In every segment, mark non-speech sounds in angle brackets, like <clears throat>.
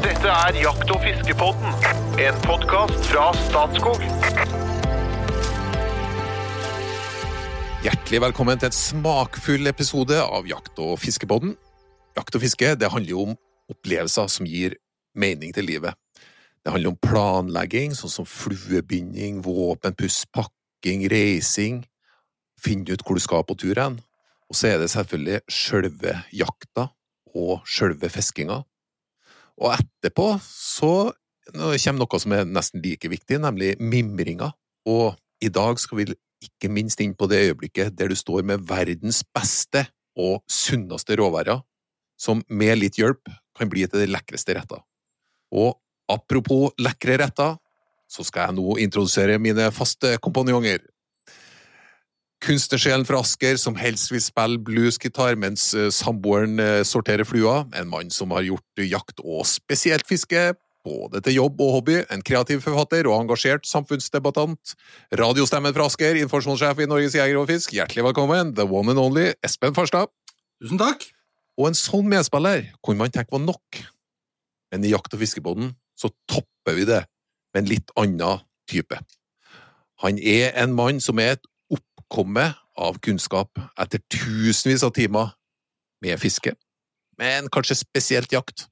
Dette er Jakt- og fiskepodden, en podkast fra Statskog. Hjertelig velkommen til et smakfull episode av Jakt- og fiskepodden. Jakt og fiske det handler jo om opplevelser som gir mening til livet. Det handler om planlegging, sånn som fluebinding, våpenpuss, pakking, reising, finne ut hvor du skal på tur hen. Og så er det selvfølgelig sjølve jakta og sjølve fiskinga. Og etterpå så kommer noe som er nesten like viktig, nemlig mimringa. Og i dag skal vi ikke minst inn på det øyeblikket der du står med verdens beste og sunneste råværer, som med litt hjelp kan bli til de lekreste retter. Og apropos lekre retter, så skal jeg nå introdusere mine faste kompanjonger. Kunstnersjelen fra Asker som helst vil spille bluesgitar mens eh, samboeren eh, sorterer flua. En mann som har gjort jakt og spesielt fiske, både til jobb og hobby. En kreativ forfatter og engasjert samfunnsdebattant. Radiostemmen fra Asker, informasjonssjef i Norges Jeger og Fisk. Hjertelig velkommen, the one and only Espen Farstad. Tusen takk. Og en sånn medspiller kunne man tenke var nok. Men i Jakt- og fiskebåten så topper vi det med en litt annen type. Han er en mann som er et oppkomme av kunnskap etter tusenvis av timer med fiske, men kanskje spesielt jakt,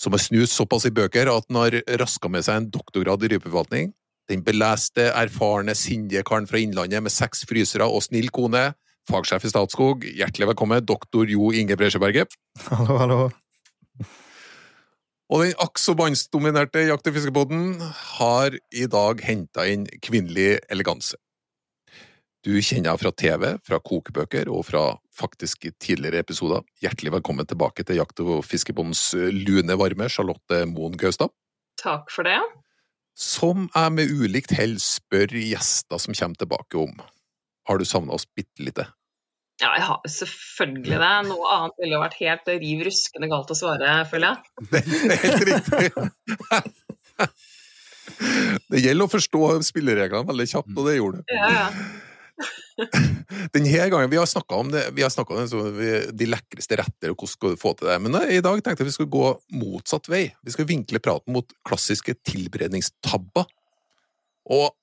som har snust såpass i bøker at han har raska med seg en doktorgrad i rypeforvaltning. Den beleste, erfarne, sindige karen fra Innlandet med seks frysere og snill kone, fagsjef i Statskog, hjertelig velkommen, doktor Jo Inge Bresjeberget. Hallo, hallo. Og den akk så mannsdominerte Jakt- og fiskebåten har i dag henta inn kvinnelig eleganse. Du kjenner henne fra TV, fra kokebøker og fra faktisk tidligere episoder. Hjertelig velkommen tilbake til Jakt- og fiskebondens lune varme, Charlotte Moen Gaustad. Takk for det. Som jeg med ulikt hell spør gjester som kommer tilbake om. Har du savna oss bitte lite? Ja, jeg har selvfølgelig det. Noe annet ville vært helt riv ruskende galt å svare, føler jeg. <laughs> Det er helt riktig. <laughs> Det gjelder å forstå spillereglene veldig kjapt, og det gjorde du. Ja, ja. <laughs> Denne gangen, Vi har snakka om, det, vi har om det, så vi- de lekreste retter og hvordan skal du få til det. Men i dag tenkte jeg vi skulle gå motsatt vei. Vi skal vinkle praten mot klassiske tilberedningstabber. Og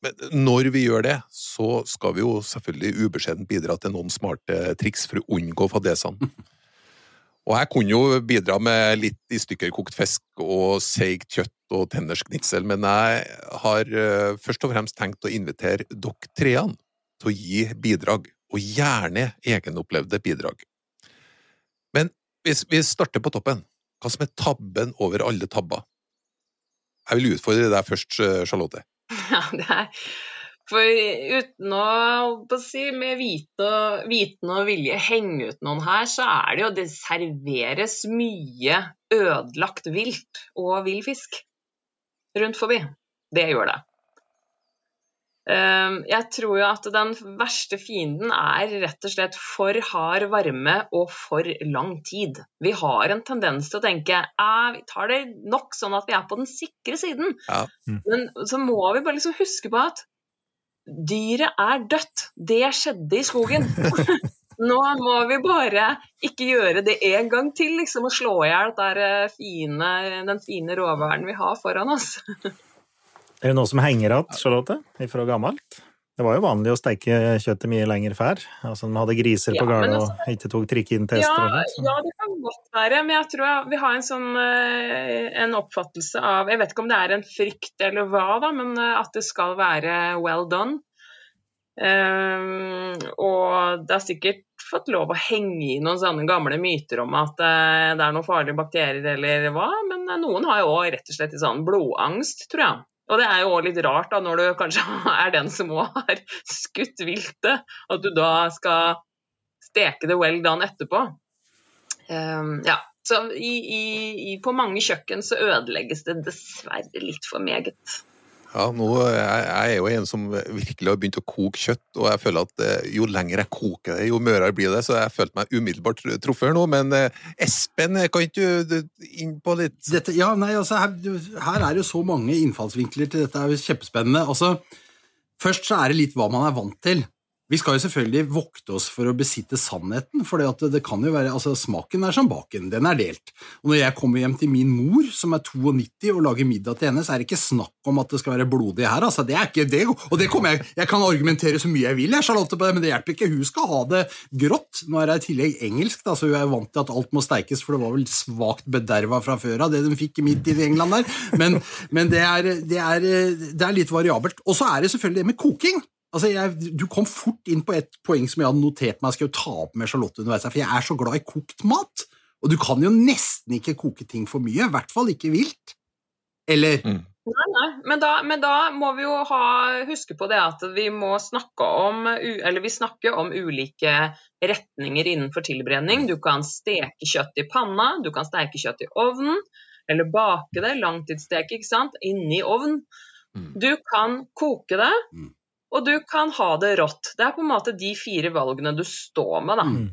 men når vi gjør det, så skal vi jo selvfølgelig ubeskjedent bidra til noen smarte triks for å unngå fadesene. <laughs> Og jeg kunne jo bidra med litt i stykker kokt fisk og seigt kjøtt og tenners knitsel, men jeg har eh, først og fremst tenkt å invitere dere treene til å gi bidrag, og gjerne egenopplevde bidrag. Men hvis vi starter på toppen, hva som er tabben over alle tabber? Jeg vil utfordre deg først, eh, Charlotte. <laughs> ja det er For uten å si, med vite og, viten og vilje henge ut noen her, så er det jo Det serveres mye ødelagt vilt og vill fisk rundt forbi. Det gjør det. Ehm, Jeg tror jo at den verste fienden er rett og slett for hard varme og for lang tid. Vi har en tendens til å tenke at vi tar det nok sånn at vi er på den sikre siden. Ja. Men så må vi bare liksom huske på at dyret er dødt. Det skjedde i skogen. <laughs> Nå må vi bare ikke gjøre det en gang til, liksom, og slå i hjel fine, den fine råværen vi har foran oss. <laughs> Er det noe som henger igjen, Charlotte, fra gammelt? Det var jo vanlig å steike kjøttet mye lenger før. Altså, de hadde griser på Ja, gården og ikke tok trikkeinntester. Ja, Ester og sånt. så- ja, det kan godt være, men jeg tror jeg- vi har en sånn eh, en oppfattelse av Jeg vet ikke om det er en frykt eller hva, da, men eh, at det skal være well done. Um, og det er sikkert fått lov å henge i noen sånne gamle myter om at eh, det er noen farlige bakterier eller hva, men eh, noen har jo òg rett og slett sånn blodangst, tror jeg. Og det er jo òg litt rart da, når du kanskje <laughs> er den som òg har skutt viltet, at du da skal steke det well done etterpå. Um, ja, så i, i, på mange kjøkken så ødelegges det dessverre litt for meget. Ja, nå, jeg, jeg er jo en som virkelig har begynt å koke kjøtt, og jeg føler at eh, jo lenger jeg koker det, jo mørere blir det, så jeg følte meg umiddelbart truffet nå. Men eh, Espen, kan ikke du inn på litt Dette, ja, nei, altså, her, her er det jo så mange innfallsvinkler til dette, det er jo kjempespennende. Altså, først så er det litt hva man er vant til. Vi skal jo selvfølgelig vokte oss for å besitte sannheten, for det, det kan jo være, altså smaken er som baken, den er delt. Og når jeg kommer hjem til min mor, som er 92, og lager middag til henne, så er det ikke snakk om at det skal være blodig her, altså. Det er ikke det. Og det kommer jeg Jeg kan argumentere så mye jeg vil, jeg, Charlotte, på det, men det hjelper ikke. Hun skal ha det grått. Nå er det i tillegg engelsk, da, så hun er vant til at alt må steikes, for det var vel svakt bederva fra før av, det de fikk midt i England der. Men, men det, er, det, er, det er litt variabelt. Og så er det selvfølgelig det med koking. Altså, jeg, Du kom fort inn på et poeng som jeg hadde notert meg jeg skulle ta opp med Charlotte underveis, for jeg er så glad i kokt mat. Og du kan jo nesten ikke koke ting for mye, i hvert fall ikke vilt. Eller Mm. Nei, nei. Men da, men da må vi jo ha, huske på det at vi må snakke om Eller vi snakker om ulike retninger innenfor tilberedning. Du kan steke kjøtt i panna, du kan steke kjøtt i ovnen, eller bake det, langtidssteke, ikke sant, inni ovn. Mm. Du kan koke det, Mm. Og du kan ha det rått. Det er på en måte de fire valgene du står med, da. Mm.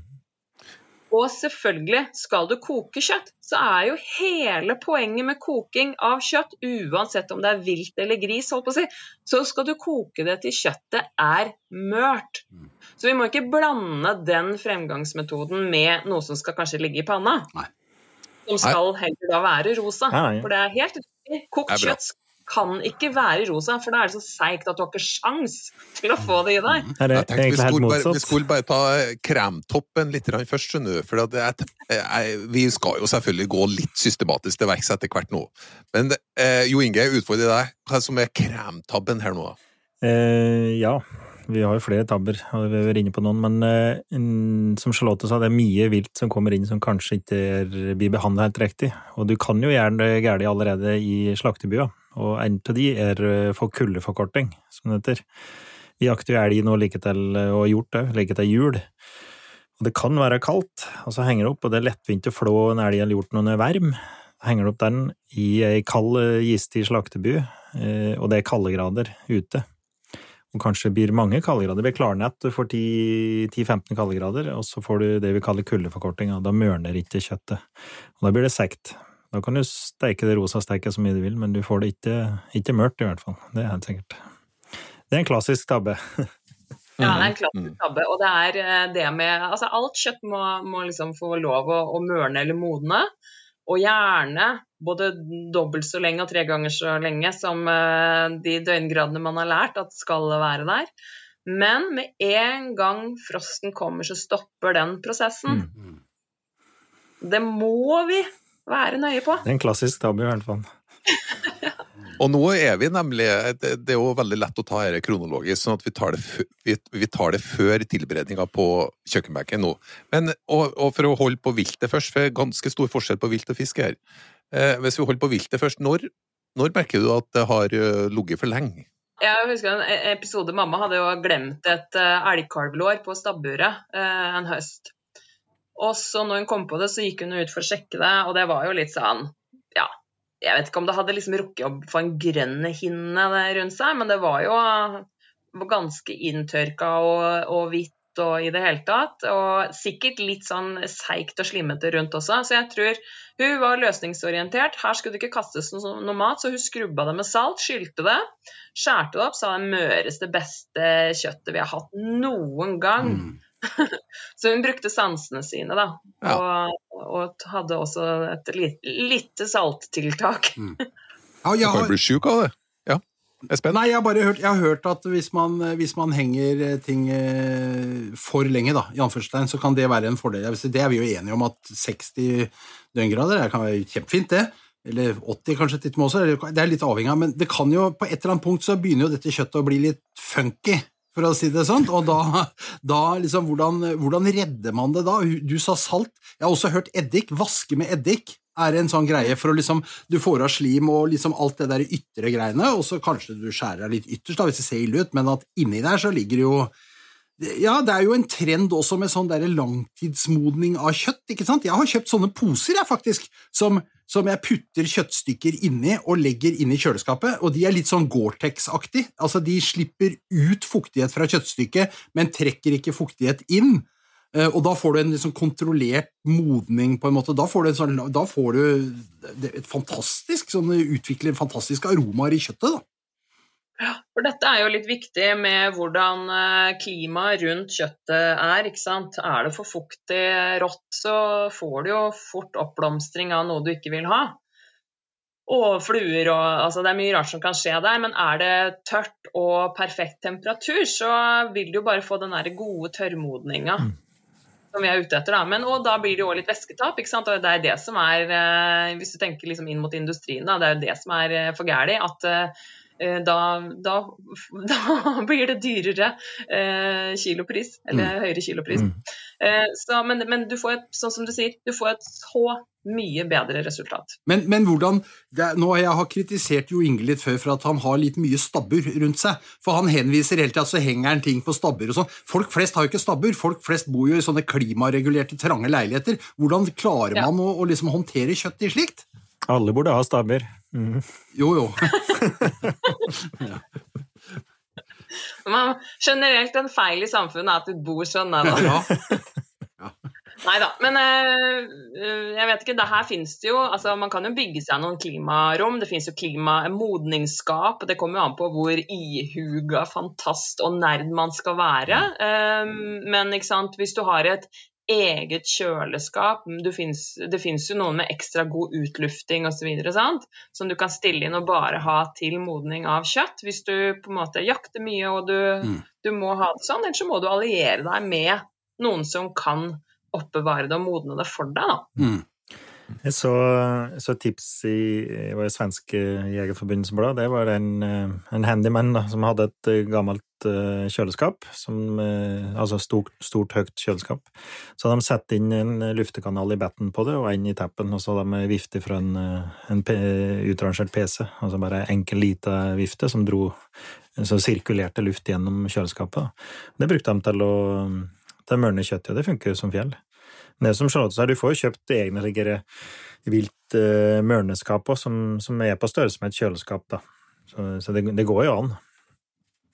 Og selvfølgelig, skal du koke kjøtt, så er jo hele poenget med koking av kjøtt, uansett om det er vilt eller gris, holdt på å si, så skal du koke det til kjøttet er mørt. Mm. Så vi må ikke blande den fremgangsmetoden med noe som skal kanskje ligge i panna. Nei. Som skal heller da være rosa. Nei, nei. For det er helt riktig. Kokt kjøtt skal kan ikke være rosa, for da er det så seigt at du har ikke sjans til å få det i deg. Er det Jeg tenkte vi skulle, bare, vi skulle bare ta kremtoppen litt først, skjønner du. For det, jeg, jeg, vi skal jo selvfølgelig gå litt systematisk til verks etter hvert nå. Men eh, Jo Inge, jeg utfordrer deg. Hva er det som er kremtabben her nå? da? Eh, ja, vi har jo flere tabber, og vi har vært inne på noen, men eh, som Charlotte sa, det er mye vilt som kommer inn som kanskje ikke blir behandlet helt riktig. Og du kan jo gjerne det galt allerede i slaktebua, og en av de er eh, for kuldeforkorting, som det heter. Vi jakter jo elg nå like til, og har gjort det, like til jul. Og det kan være kaldt, og så henger det opp, og det er lettvint å flå en elg eller hjort når den er. Henger det opp den i ei kald, gistig slakteby, eh, og det er kaldegrader ute og kanskje blir mange kaldegrader. Ved klarnett du får 10-15 kaldegrader, og så får du det vi kaller kuldeforkorting, da mørner ikke kjøttet. Og da blir det sekt. Da kan du steike det rosa steiket så mye du vil, men du får det ikke, ikke mørkt i hvert fall. Det er helt sikkert. Det er en klassisk tabbe. <laughs> Ja, det er en Mm. klassisk tabbe. Og det er eh, det med Altså, alt kjøtt må, må liksom få lov å, å mørne eller modne. Og gjerne både dobbelt så lenge og tre ganger så lenge som eh, de døgngradene man har lært at skal være der. Men med en gang frosten kommer, så stopper den prosessen. Mm. Det må vi være nøye på. Det er en klassisk tabbe i hvert fall. <laughs> Og nå er vi nemlig Det det er jo veldig lett å ta dette kronologisk, sånn at vi tar det, vi, vi tar det før tilberedninga på kjøkkenbenken nå. Men, og, og for å holde på viltet først, for det er ganske stor forskjell på vilt og fisk her. Eh, hvis vi holder på viltet først, når, når merker du at det har eh, ligget for lenge? Jeg husker en episode Mamma hadde jo glemt et elgkalvlår på stabburet eh, en høst. Og så når hun kom på det, så gikk hun ut for å sjekke det, og det var jo litt sånn Ja, jeg vet ikke om det hadde liksom rukket å få en grønn hinne rundt seg, men det var jo var ganske inntørka og, og hvitt og i det hele tatt. Og sikkert litt sånn seigt og slimmete rundt også. Så jeg tror hun var løsningsorientert. Her skulle det ikke kastes noe mat, så hun skrubba det med salt, skylte det, skjærte det opp, sa det møreste, beste kjøttet vi har hatt noen gang. Mm. <laughs> Så hun brukte sansene sine, da. Ja. Og, og hadde også et lite, lite salttiltak. Ja, jeg Du kan jo bli sjuk av det. Ja, Espen? Nei, jeg har bare hørt, jeg har hørt at hvis man, hvis man henger eh, ting eh, for lenge, da, i anførselstegn, så kan det være en fordel. Det er vi jo enige om at 60 døgngrader det kan være kjempefint, det. Eller 80 kanskje til og med også. Det er litt avhengig av, men det kan jo, på et eller annet punkt så begynner jo dette kjøttet å bli litt funky. For å si det sånn, og da, da liksom, hvordan, hvordan redder man det da? Du sa salt. Jeg har også hørt eddik. Vaske med eddik er en sånn greie for å liksom Du får av slim og liksom alt det der ytre greiene, og så kanskje du skjærer deg litt ytterst, da, hvis det ser ille ut, men at inni der så ligger det jo ja, det er jo en trend også med sånn der langtidsmodning av kjøtt. ikke sant? Jeg har kjøpt sånne poser, jeg, faktisk, som, som jeg putter kjøttstykker inni og legger inn i kjøleskapet, og de er litt sånn Gore-Tex-aktig. Altså, de slipper ut fuktighet fra kjøttstykket, men trekker ikke fuktighet inn. Eh, Og da får du en liksom kontrollert modning, på en måte. Da får du, sånn, da får du et fantastisk sånn, utvikler fantastiske aromaer i kjøttet. da. For dette er jo litt viktig med hvordan eh, klimaet rundt kjøttet er. ikke sant? Er det for fuktig rått, så får du jo fort oppblomstring av noe du ikke vil ha. Og fluer og altså Det er mye rart som kan skje der, men er det tørt og perfekt temperatur, så vil du jo bare få den der gode tørrmodninga. Mm. Som vi er ute etter, da. Men, og da blir det jo òg litt væsketap. ikke sant? Og det er det som er, eh, Hvis du tenker liksom inn mot industrien, da, det er jo det som er eh, for gærent. At eh, da, da, <laughs> da blir det dyrere eh, kilopris, eller høyere kilopris. Mm. Eh, så, men, men du får et, sånn som du sier, du får et så mye bedre resultat. Men, men hvordan det, Nå Jeg har kritisert Jo Inge litt før for at han har litt mye stabbur rundt seg. For han henviser hele tida så henger han ting på stabbur og sånn. Folk flest har jo ikke stabbur. Folk flest bor jo i sånne klimaregulerte, trange leiligheter. Hvordan klarer Ja. man å, å liksom håndtere kjøtt i slikt? Alle burde ha stabber. Mm. Jo, jo. <laughs> Man, generelt en feil i samfunnet er at du bor sånn. Nei da. Ja. Nei da. Men eh, eh, jeg vet ikke, det her finnes det jo altså Man kan jo bygge seg noen klimarom. Det finnes jo klimamodningsskap. og Det kommer jo an på hvor ihuga, fantast og nerd man skal være. Eh, men ikke sant, hvis du har et eget kjøleskap finnes, Det finnes jo noen med ekstra god utlufting osv. som du kan stille inn og bare ha til modning av kjøtt. Hvis du på en måte jakter mye og du, Mm. du må ha det sånn, ellers så må du alliere deg med noen som kan oppbevare det og modne det for deg. da. Mm. Jeg så, et tips i, det svenske Jegerforbundets blad. Det var en, eh, en handyman da, som hadde et eh, gammelt eh, kjøleskap. Som, altså stort, stort, høyt kjøleskap. Så hadde de satt inn en luftekanal i batten på det, og en i tappen. Og så hadde de vifte fra en, en utrangert PC. Altså bare enkel, lita vifte som dro Så sirkulerte luft gjennom kjøleskapet. Det brukte de til å mørne kjøttet, og det funker som fjell. Det som Charlotte sa, du får jo kjøpt egne ligger vilt uh, mørneskap òg, som, som er på størrelse med et kjøleskap. Da. Så, så det, det går jo an.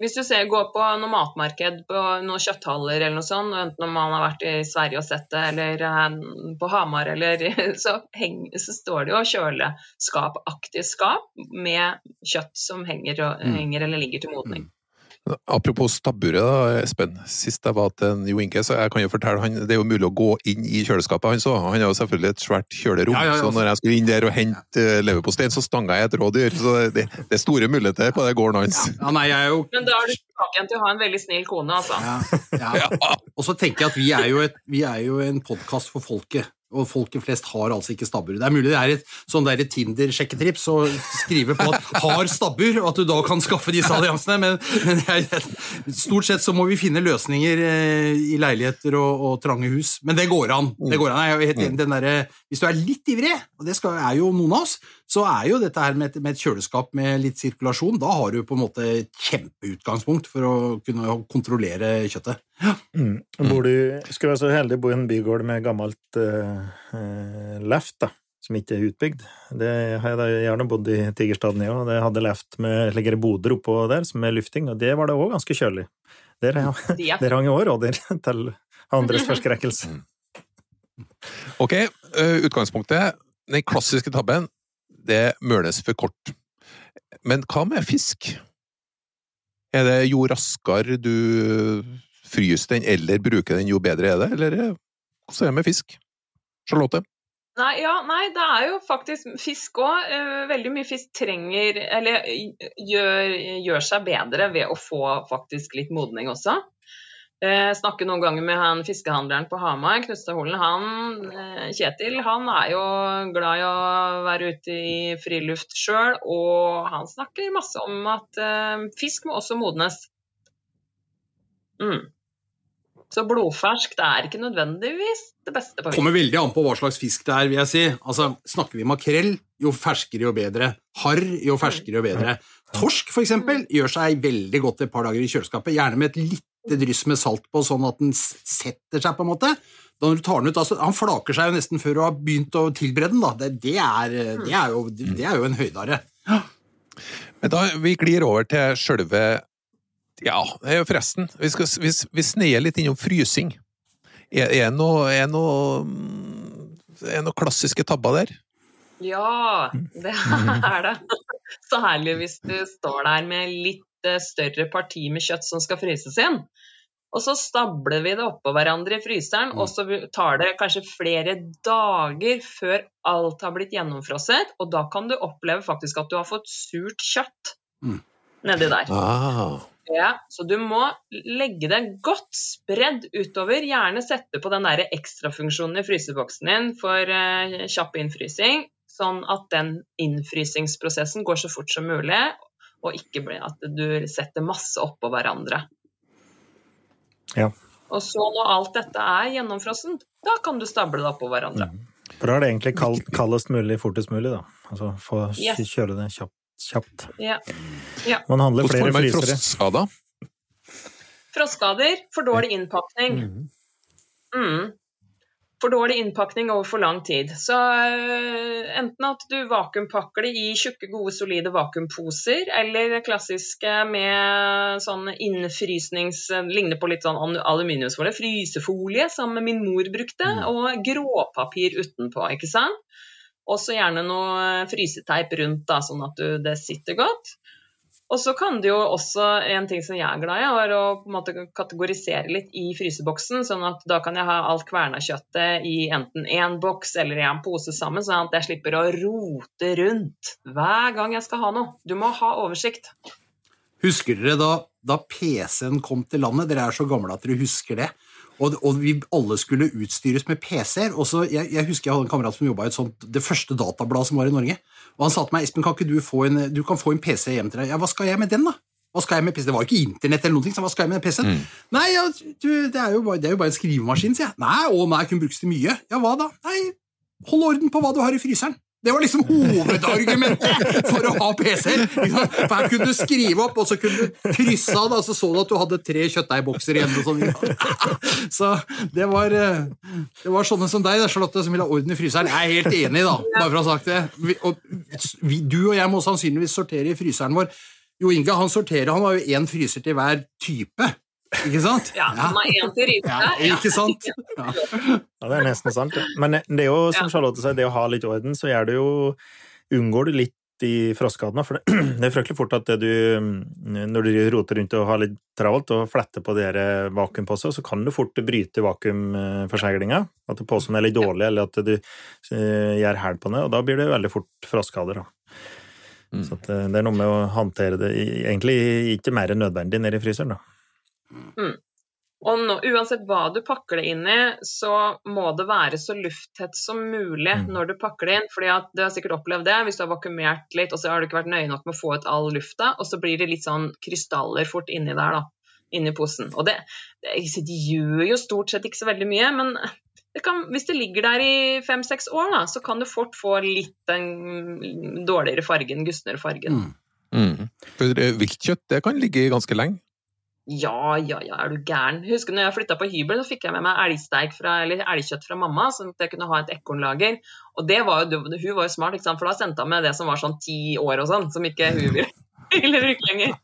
Hvis du ser, går på noe matmarked, på noen kjøtthaller eller noe sånt, enten om man har vært i Sverige og sett det, eller eh, på Hamar, eller <laughs> så, heng, så står det jo kjøleskapaktig skap med kjøtt som henger, og, Mm. henger eller ligger til modning. Apropos stabburet, Espen. Sist jeg var til Jo Inge, så jeg kan jo fortelle han, det er jo mulig å gå inn i kjøleskapet han òg. Han har jo selvfølgelig et svært kjølerom, Ja, ja, ja. så når jeg skulle inn der og hente eh, leverpostein, så stanga jeg et rådyr. Så det, det er store muligheter på det gården hans. Ja, nei, jeg er jo Men da er du tilbake igjen til å ha en veldig snill kone, altså. ja, ja. <laughs> Og så tenker jeg at vi er jo, et, vi er jo en podkast for folket. Og folket flest har altså ikke stabbur. Det er mulig det er et sånn der Tinder-sjekketrips å skrive på at 'har stabbur', og at du da kan skaffe disse alliansene, men, men jeg, stort sett så må vi finne løsninger eh, i leiligheter og, og trange hus. Men det går an. Det går an. Enig derre Hvis du er litt ivrig, og det skal, er jo noen av oss, så er jo dette her med et, med et kjøleskap med litt sirkulasjon, da har du på en måte et kjempeutgangspunkt for å kunne kontrollere kjøttet. Mm. Bor du, skulle være så heldig å bo i en bygård med gammelt uh, left, da, som ikke er utbygd. Det har jeg da gjerne bodd i Tigerstaden i òg. Det hadde left med ligger boder oppå der som er lufting, og det var det òg ganske kjølig. Der, ja. De er der hang jo òg rådyr <laughs> til andres forskrekkelse. Ok, eh, utgangspunktet. Den klassiske tabben, det møles for kort. Men hva med fisk? Er det jo raskere du fryser den eller bruker den, jo bedre er det? Eller eh, hvordan er det med fisk? Charlotte? Nei, ja, nei, det er jo faktisk fisk òg. veldig mye fisk trenger Eller gjør, gjør seg bedre ved å få faktisk litt modning også. Jeg snakker noen ganger med han fiskehandleren på Hamar, Knutstadholen. Han, eh, Kjetil han er jo glad i å være ute i friluft sjøl, og han snakker masse om at eh, fisk må også modnes. Mm. Så blodfersk det er ikke nødvendigvis det beste på fisk. kommer veldig an på hva slags fisk det er, vil jeg si. Altså, Snakker vi makrell, jo ferskere jo bedre. Harr, jo ferskere jo bedre. Torsk, for eksempel, gjør seg veldig godt et par dager i kjøleskapet, gjerne med et lite dryss med salt på, sånn at den setter seg, på en måte. Da når du tar den ut, altså, Han flaker seg jo nesten før du har begynt å tilberede den. da. Det, det, er, det, er, jo, det er jo en høydare. Men da, vi glir over til sjølve Ja, eh, forresten. Vi, skal, vi, vi sneier litt innom frysing. Er, det noe, noe, mm, det noe klassiske tabber der? Ja, det <laughs> er det. Særlig hvis du står der med litt eh, større parti med kjøtt som skal fryses inn. Og så stabler vi det oppå hverandre i fryseren, og så tar det kanskje flere dager før alt har blitt gjennomfrosset, og da kan du oppleve faktisk at du har fått surt kjøtt Mm. Nedi der. Ah. Ja, så du må legge det godt spredd utover. Gjerne sette på den der ekstrafunksjonen i fryseboksen din for eh, kjapp innfrysing, sånn at den innfrysingsprosessen går så fort som mulig, og ikke blir at du setter masse oppå hverandre. Ja. Og så når alt dette er gjennomfrossent, da kan du stable det oppå hverandre. For da er det egentlig kald, kaldest mulig, fortest mulig, da. Altså få Yes. kjøle det kjapt. Kjapt. Ja. Man handler Hvordan flere frysere. frostskader? Frostskader, for dårlig innpakning. Mhm. Mm. For dårlig innpakning over for lang tid. Så øh, enten at du vakuumpakker det i tjukke, gode, solide vakuumposer, eller klassiske med sånn innfrysnings... Ligner på litt sånn aluminiumsfolie. Frysefolie, som min mor brukte, og gråpapir utenpå, ikke sant? Og så gjerne noe fryseteip rundt, da, sånn at du, det sitter godt. Og så kan det jo også, en ting som jeg er glad i, er å på en måte kategorisere litt i fryseboksen, sånn at da kan jeg ha alt kverna kjøttet i enten én boks eller i en pose sammen, sånn at jeg slipper å rote rundt hver gang jeg skal ha noe. Du må ha oversikt. Husker dere da, da PC-en kom til landet? Dere er så gamle at dere husker det. Og, og vi alle skulle utstyres med PC-er. og så jeg, jeg husker jeg hadde en kamerat som jobba i sånt, det første databladet som var i Norge. Og han sa til meg Espen, kan ikke du få en, du kan få en PC hjem til deg. Ja, hva skal jeg med den, da? Hva skal jeg med PC? Det var jo ikke internett eller noen ting, så hva skal jeg med PC-en? Nei, ja, du, det, er bare, det er jo bare en skrivemaskin, sier jeg. Nei, å nei, kunne brukes til mye. Ja, hva da? Nei, hold orden på hva du har i fryseren. Det var liksom hovedargumentet for å ha PC-er. Her kunne du skrive opp, og så kunne du krysse av, og så så du at du hadde tre kjøttdeigbokser igjen. og sånn. <laughs> Så det var, eh, det var sånne som deg, Charlotte, som ville ha orden i fryseren. Jeg er helt enig, da, bare for å ha sagt det. Og, du og jeg må sannsynligvis sortere i fryseren vår. Jo Inga han sorterer, han har jo én fryser til hver type. Ikke sant? Ja, Man har én til Ja, ikke sant? Ja. Ja, det er nesten sant. Ja. Men det er jo, som Charlotte sier, det å ha litt orden, så gjør du jo Unngår du litt i frostskadene. For det, <clears throat> det er fryktelig fort at det du Når du roter rundt og har litt travelt og fletter på de her vakuumposene, så kan du fort bryte vakuumforseglinga. At posen er litt dårlig, eller at du eh, gjør hæl på den, og da blir det veldig fort frostskader. Mm. Så at eh, det er noe med å håndtere det egentlig ikke mer enn nødvendig nede i fryseren. da. Og nå, uansett hva du pakker det inn i, så må det være så lufttett som mulig Mm. når du pakker det inn. fordi at du har sikkert opplevd det hvis du har vakuumert litt, og så har du ikke vært nøye nok med å få ut all lufta, og så blir det litt sånn krystaller fort inni der, da. Inni posen. Og det, det det gjør jo stort sett ikke så veldig mye, men det kan, hvis det ligger der i fem-seks år, da, så kan du fort få litt den dårligere fargen, gustnere fargen. Mm. Mm. For viltkjøtt det kan ligge ganske lenge. Ja, ja, ja, er du gæren. Husker når jeg flytta på hybel, så fikk jeg med meg elgsteik fra, eller elgkjøtt fra mamma, sånn at jeg kunne ha et ekornlager. Og det var jo, hun var jo smart, ikke sant? for da sendte hun med det som var sånn ti år og sånn, som ikke hun ville, <laughs> ville bruke lenger.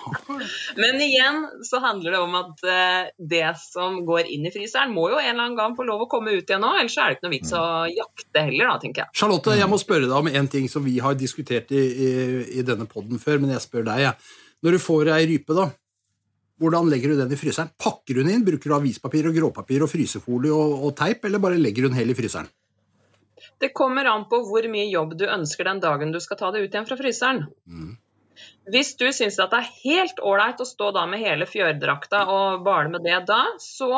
<laughs> Men igjen så handler det om at eh, det som går inn i fryseren, må jo en eller annen gang få lov å komme ut igjen nå, ellers er det ikke noe vits å jakte heller, da, tenker jeg. Charlotte, jeg må spørre deg om en ting som vi har diskutert i, i, i denne podden før, men jeg spør deg. Jeg. Når du får ei rype, da, hvordan legger du den i fryseren? Pakker du den inn? Bruker du avispapir og gråpapir og frysefolie og, og teip, eller bare legger du den hel i fryseren? Det kommer an på hvor mye jobb du ønsker den dagen du skal ta det ut igjen fra fryseren. Hvis du syns det er helt ålreit å stå da med hele fjørdrakta og bale med det da, så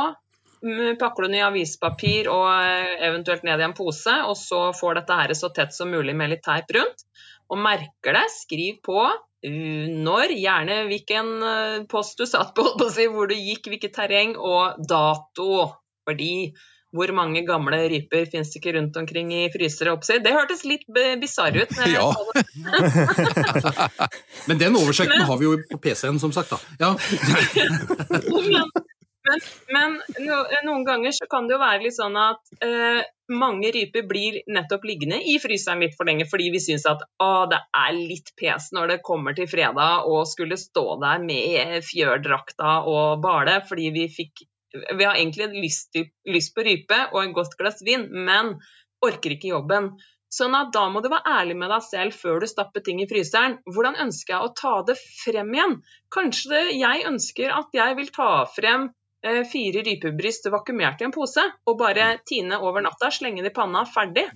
mm, pakker du den i avispapir og eh, eventuelt ned i en pose, og så får dette her så tett som mulig med litt teip rundt. Og merker det, skriv på når, gjerne hvilken uh, post du satt på, <laughs> på å si, hvor du gikk, hvilket terreng, og dato. Fordi hvor mange gamle ryper finnes det ikke rundt omkring i frysere? Oppsett? Det hørtes litt bisarr ut. Ja. <laughs> Men den oversikten har vi jo på PC-en, som sagt. da. Ja. <laughs> men, men, men no, noen ganger så kan det jo være litt sånn at eh, mange ryper blir nettopp liggende i fryseren litt for lenge fordi vi syns at å, det er litt pes når det kommer til fredag og skulle stå der med fjørdrakta og bale fordi vi fikk Vi har egentlig lyst, lyst på rype og et godt glass vin, men orker ikke jobben. Sånn at da må du være ærlig med deg selv før du stapper ting i fryseren. Hvordan ønsker jeg å ta det frem igjen? Kanskje jeg ønsker at jeg vil ta frem fire rypebryst vakuumert i en pose, og bare tine over natta, slenge det i panna, ferdig.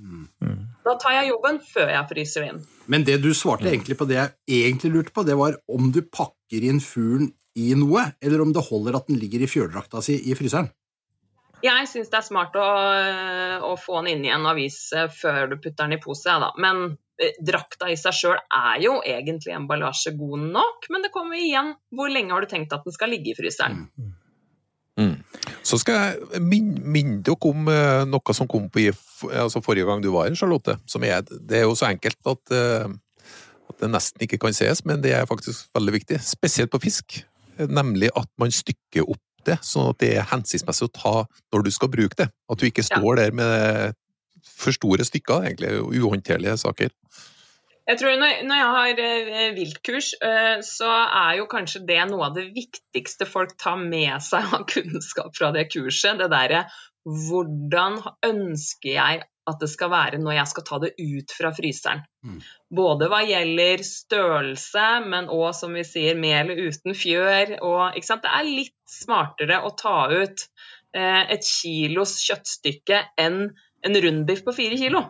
Da tar jeg jobben før jeg fryser inn. Men det du svarte egentlig på det jeg egentlig lurte på, det var om du pakker inn fuglen i noe, eller om det holder at den ligger i fjøldrakta si i fryseren. Jeg syns det er smart å, å få den inn i en avis eh, før du putter den i pose, da. Men eh, drakta i seg sjøl er jo egentlig emballasje god nok, men det kommer igjen hvor lenge har du tenkt at den skal ligge i fryseren. Mm. Så skal jeg min- minne dere om eh, noe som kom på altså forrige gang du var her, Charlotte. Som er, det er jo så enkelt at, eh, at det nesten ikke kan ses, men det er faktisk veldig viktig. Spesielt på fisk. Nemlig at man stykker opp det, sånn at det er hensiktsmessig å ta når du skal bruke det. At du ikke står der med for store stykker, egentlig, uhåndterlige saker. Jeg tror når, når jeg har eh, viltkurs, eh, så er jo kanskje det noe av det viktigste folk tar med seg av <laughs> kunnskap fra det kurset. Det derre hvordan ønsker jeg at det skal være når jeg skal ta det ut fra fryseren. Mm. Både hva gjelder størrelse, men òg som vi sier med eller uten fjør. Og, ikke sant? Det er litt smartere å ta ut eh, et kilos kjøttstykke enn en rundbiff på fire kilo.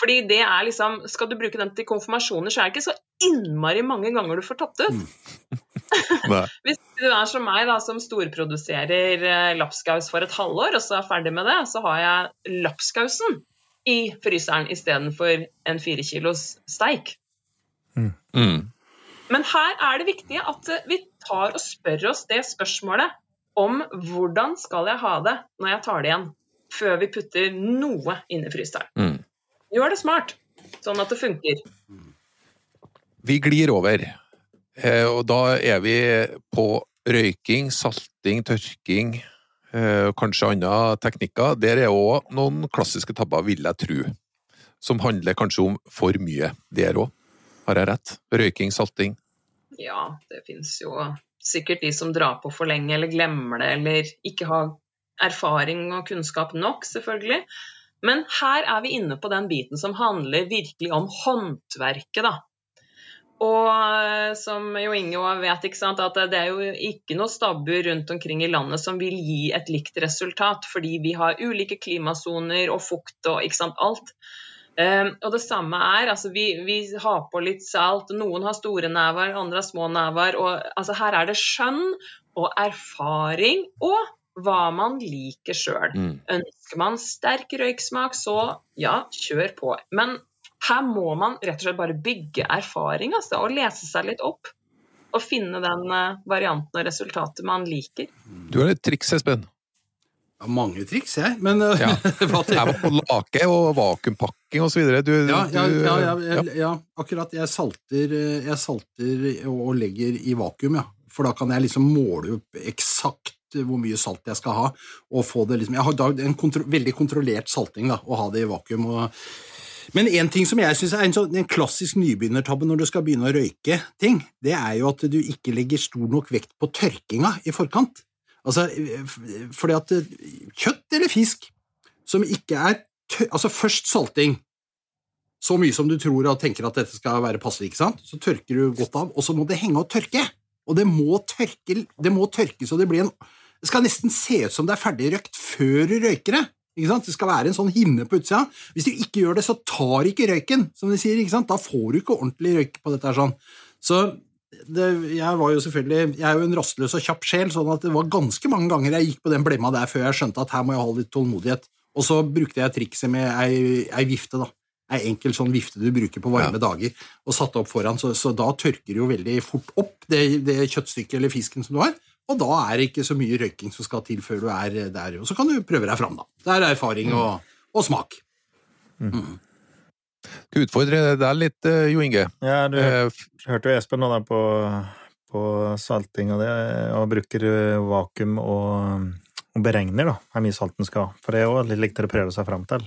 Fordi det er liksom, Skal du bruke den til konfirmasjoner, så er det ikke så innmari mange ganger du får tatt ut. <laughs> Nei. <laughs> Hvis du er som meg, da, som storproduserer eh, lapskaus for et halvår, og så er ferdig med det, så har jeg lapskausen i fryseren istedenfor en fire kilos steik. Mm. Men her er det viktig at eh, vi tar og spør oss det spørsmålet om hvordan skal jeg ha det når jeg tar det igjen, før vi putter noe inn i fryseren. Mm. Gjør det smart, sånn at det funker. Vi glir over, eh, og da er vi på røyking, salting, tørking, eh, kanskje andre teknikker. Der er òg noen klassiske tabber, vil jeg tro, som handler kanskje om for mye der òg. Har jeg rett? Røyking, salting. Ja, det fins jo sikkert de som drar på for lenge eller glemmer det, eller ikke har erfaring og kunnskap nok, selvfølgelig. Men her er vi inne på den biten som handler virkelig om håndverket, da. Og eh, som jo Inge vet, sant, at det er jo ikke noe stabbur rundt omkring i landet som vil gi et likt resultat, fordi vi har ulike klimasoner og fukt og ikke sant, alt. Um, og det samme er, altså vi, vi har på litt salt, noen har store never, andre har små never. Og altså her er det skjønn og erfaring og hva man liker sjøl. Mm. Ønsker man sterk røyksmak, så ja, kjør på. Men her må man rett og slett bare bygge erfaring altså, og lese seg litt opp. Og finne den eh, varianten og resultatet man liker. Du har et triks, Espen. Ja, mange triks, jeg, men uh, Ja. <laughs> hva Jeg var på lake og vakuumpakking videre. Du, Ja, ja, ja, ja, ja. ja, ja, akkurat. Jeg salter, eh, jeg salter og legger i vakuum, ja. For da kan jeg liksom måle opp eksakt hvor mye salt jeg skal ha, og få det liksom Jeg har en kontro veldig kontrollert salting, da, å ha det i vakuum. og men en ting som jeg synes er en, sånn, en klassisk nybegynnertabbe når du skal begynne å røyke ting, det er jo at du ikke legger stor nok vekt på tørkinga i forkant. Altså, fordi at eh, kjøtt eller fisk som ikke er tør... Altså, først salting. Så mye som du tror og tenker at dette skal være passelig, ikke sant? Så tørker du godt av, og så må det henge og tørke. Og det må tørke, det må tørkes, og det blir en Det skal nesten se ut som det er ferdig røykt før du røyker det. Ikke sant? Det skal være en sånn hinne på utsida. Hvis du ikke gjør det, så tar ikke røyken, som de sier. ikke sant? Da får du ikke ordentlig røyk på dette. sånn. Så det, jeg var jo selvfølgelig, jeg er jo en rastløs og kjapp sjel, sånn at det var ganske mange ganger jeg gikk på den blemma der før jeg skjønte at her må jeg ha litt tålmodighet. Og så brukte jeg trikset med ei, ei vifte, da. Ei enkel sånn vifte du bruker på varme dager, og satte opp foran, så, så da tørker det jo veldig fort opp det, det kjøttstykket eller fisken som du har. Og da er det ikke så mye røyking som skal til før du er der. Og så kan du prøve deg fram, da. Det er erfaring og, og smak. Skal utfordre deg litt, eh, Jo Inge. Ja, du Eh, hørte jo Espen nå da på, på salting og det, og bruker eh, vakuum og, og beregner da, hvor mye salt den skal ha. For det er jo litt likt å prøve seg fram til.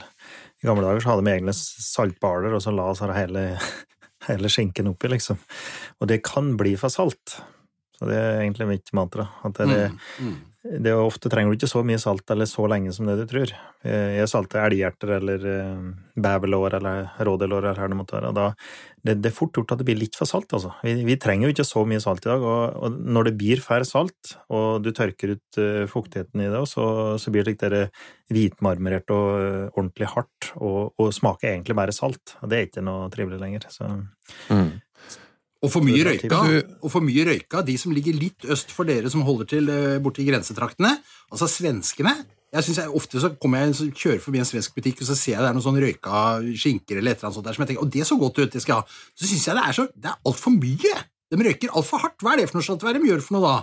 I gamle dager så hadde vi egne saltbaler, og så la oss hele, <laughs> hele skinken oppi, liksom. Og det kan bli for salt. Så det er egentlig mitt mantra. At det, Mm, mm. Det er ofte trenger du ikke så mye salt eller så lenge som det du tror. Eh, Jeg salter elghjerter eller eh, beverlår eller rådelår eller hva det måtte være. Da, det, det er fort gjort at det blir litt for salt, altså. Vi, vi trenger jo ikke så mye salt i dag, og, og når det blir færre salt, og du tørker ut uh, fuktigheten i det, så, så blir det litt der hvitmarmorert og ordentlig hardt, og, og, smaker egentlig bare salt. Og det er ikke noe trivelig lenger. Så. Mm. Og for mye røyka, og for mye røyka, de som ligger litt øst for dere som holder til borti grensetraktene, altså svenskene jeg synes jeg, Ofte så kommer jeg så kjører forbi en svensk butikk, og så ser jeg det er noen sånn røyka skinker eller et eller annet sånt der som jeg tenker, og det så godt ut, det skal jeg ha. Så syns jeg det er så Det er altfor mye! De røyker altfor hardt. Hva er det for noe slags de gjør for noe da?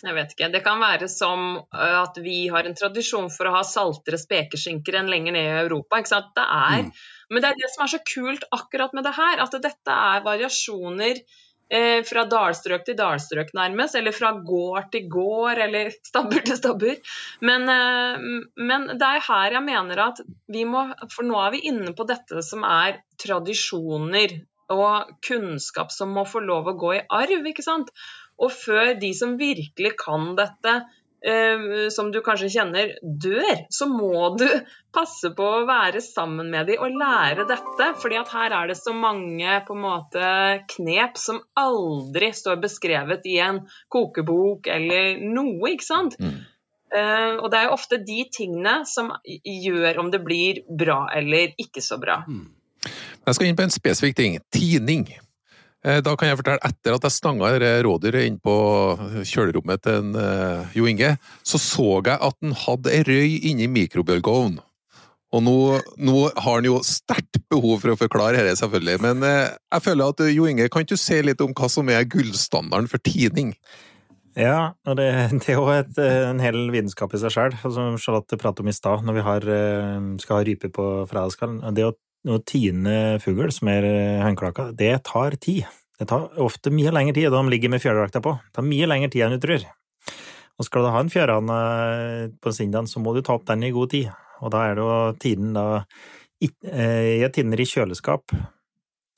Jeg vet ikke. Det kan være som at vi har en tradisjon for å ha saltere spekeskinker enn lenger ned i Europa. ikke sant? Det er, mm. Men det er det som er så kult akkurat med det her, at dette er variasjoner eh, fra dalstrøk til dalstrøk, nærmest. Eller fra gård til gård, eller <laughs> stabbur til stabbur. Men, eh, men, det er her jeg mener at vi må For nå er vi inne på dette som er tradisjoner og kunnskap som må få lov å gå i arv, ikke sant. Og før de som virkelig kan dette, Eh, som du kanskje kjenner, dør, så må du passe på å være sammen med dem og lære dette. fordi at her er det så mange på en måte knep som aldri står beskrevet i en kokebok eller noe, ikke sant. Mm. Uh, og det er jo ofte de tingene som gjør om det blir bra eller ikke så bra. Mm. Jeg skal inn på en spesifikk ting. Tining. Eh, da kan jeg fortelle, etter at jeg stanga rådyret inn på kjølerommet til en, uh, Jo Inge, så så jeg at han hadde ei røy inni mikrobølgeovnen. Og nå, nå, har han jo sterkt behov for å forklare dette, selvfølgelig. Men uh, jeg føler at Jo Inge, kan du si litt om hva som er gullstandarden for tining? Ja, og det, <laughs> det er jo et, en hel vitenskap i seg sjøl, som Charlotte pratet om i stad, når vi har, skal ha rype på fredagskvelden. Det å å tine fugl som er hønklaka, det tar tid. Det tar ofte mye lengre tid, da de ligger med fjærdrakta på. Det tar mye lengre tid enn du tror. Og skal du ha en fjærhane på sindaen, så må du ta opp den i god tid. Og da er det jo tiden da Jeg tinner i kjøleskap,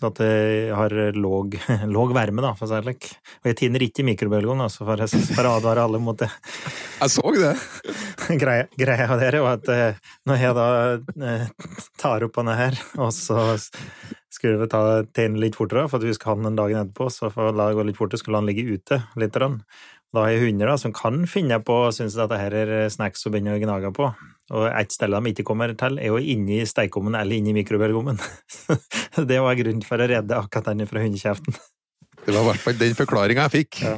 at det har låg, <laughs> låg varme, da, for å si det slik. Og jeg tinner ikke i mikrobølgeovn, altså, for, for å advare alle mot det. Jeg så det! <laughs> Greia, greia der er jo at eh, når jeg da eh, tar opp denne her, og så skulle vi ta tenne litt fortere, for at vi skal ha den dagen etterpå, så for å la det gå litt fortere, skulle han ligge ute litt. Da har jeg hunder da, som kan finne på å synes at dette er snacks å begynne å gnage på. Og et sted de ikke kommer til, er jo inni stekeovnen eller inni mikrobølgeovnen. <laughs> det var grunnen for å redde akkurat den fra hundekjeften. Det var i hvert fall den forklaringa jeg fikk. Ja.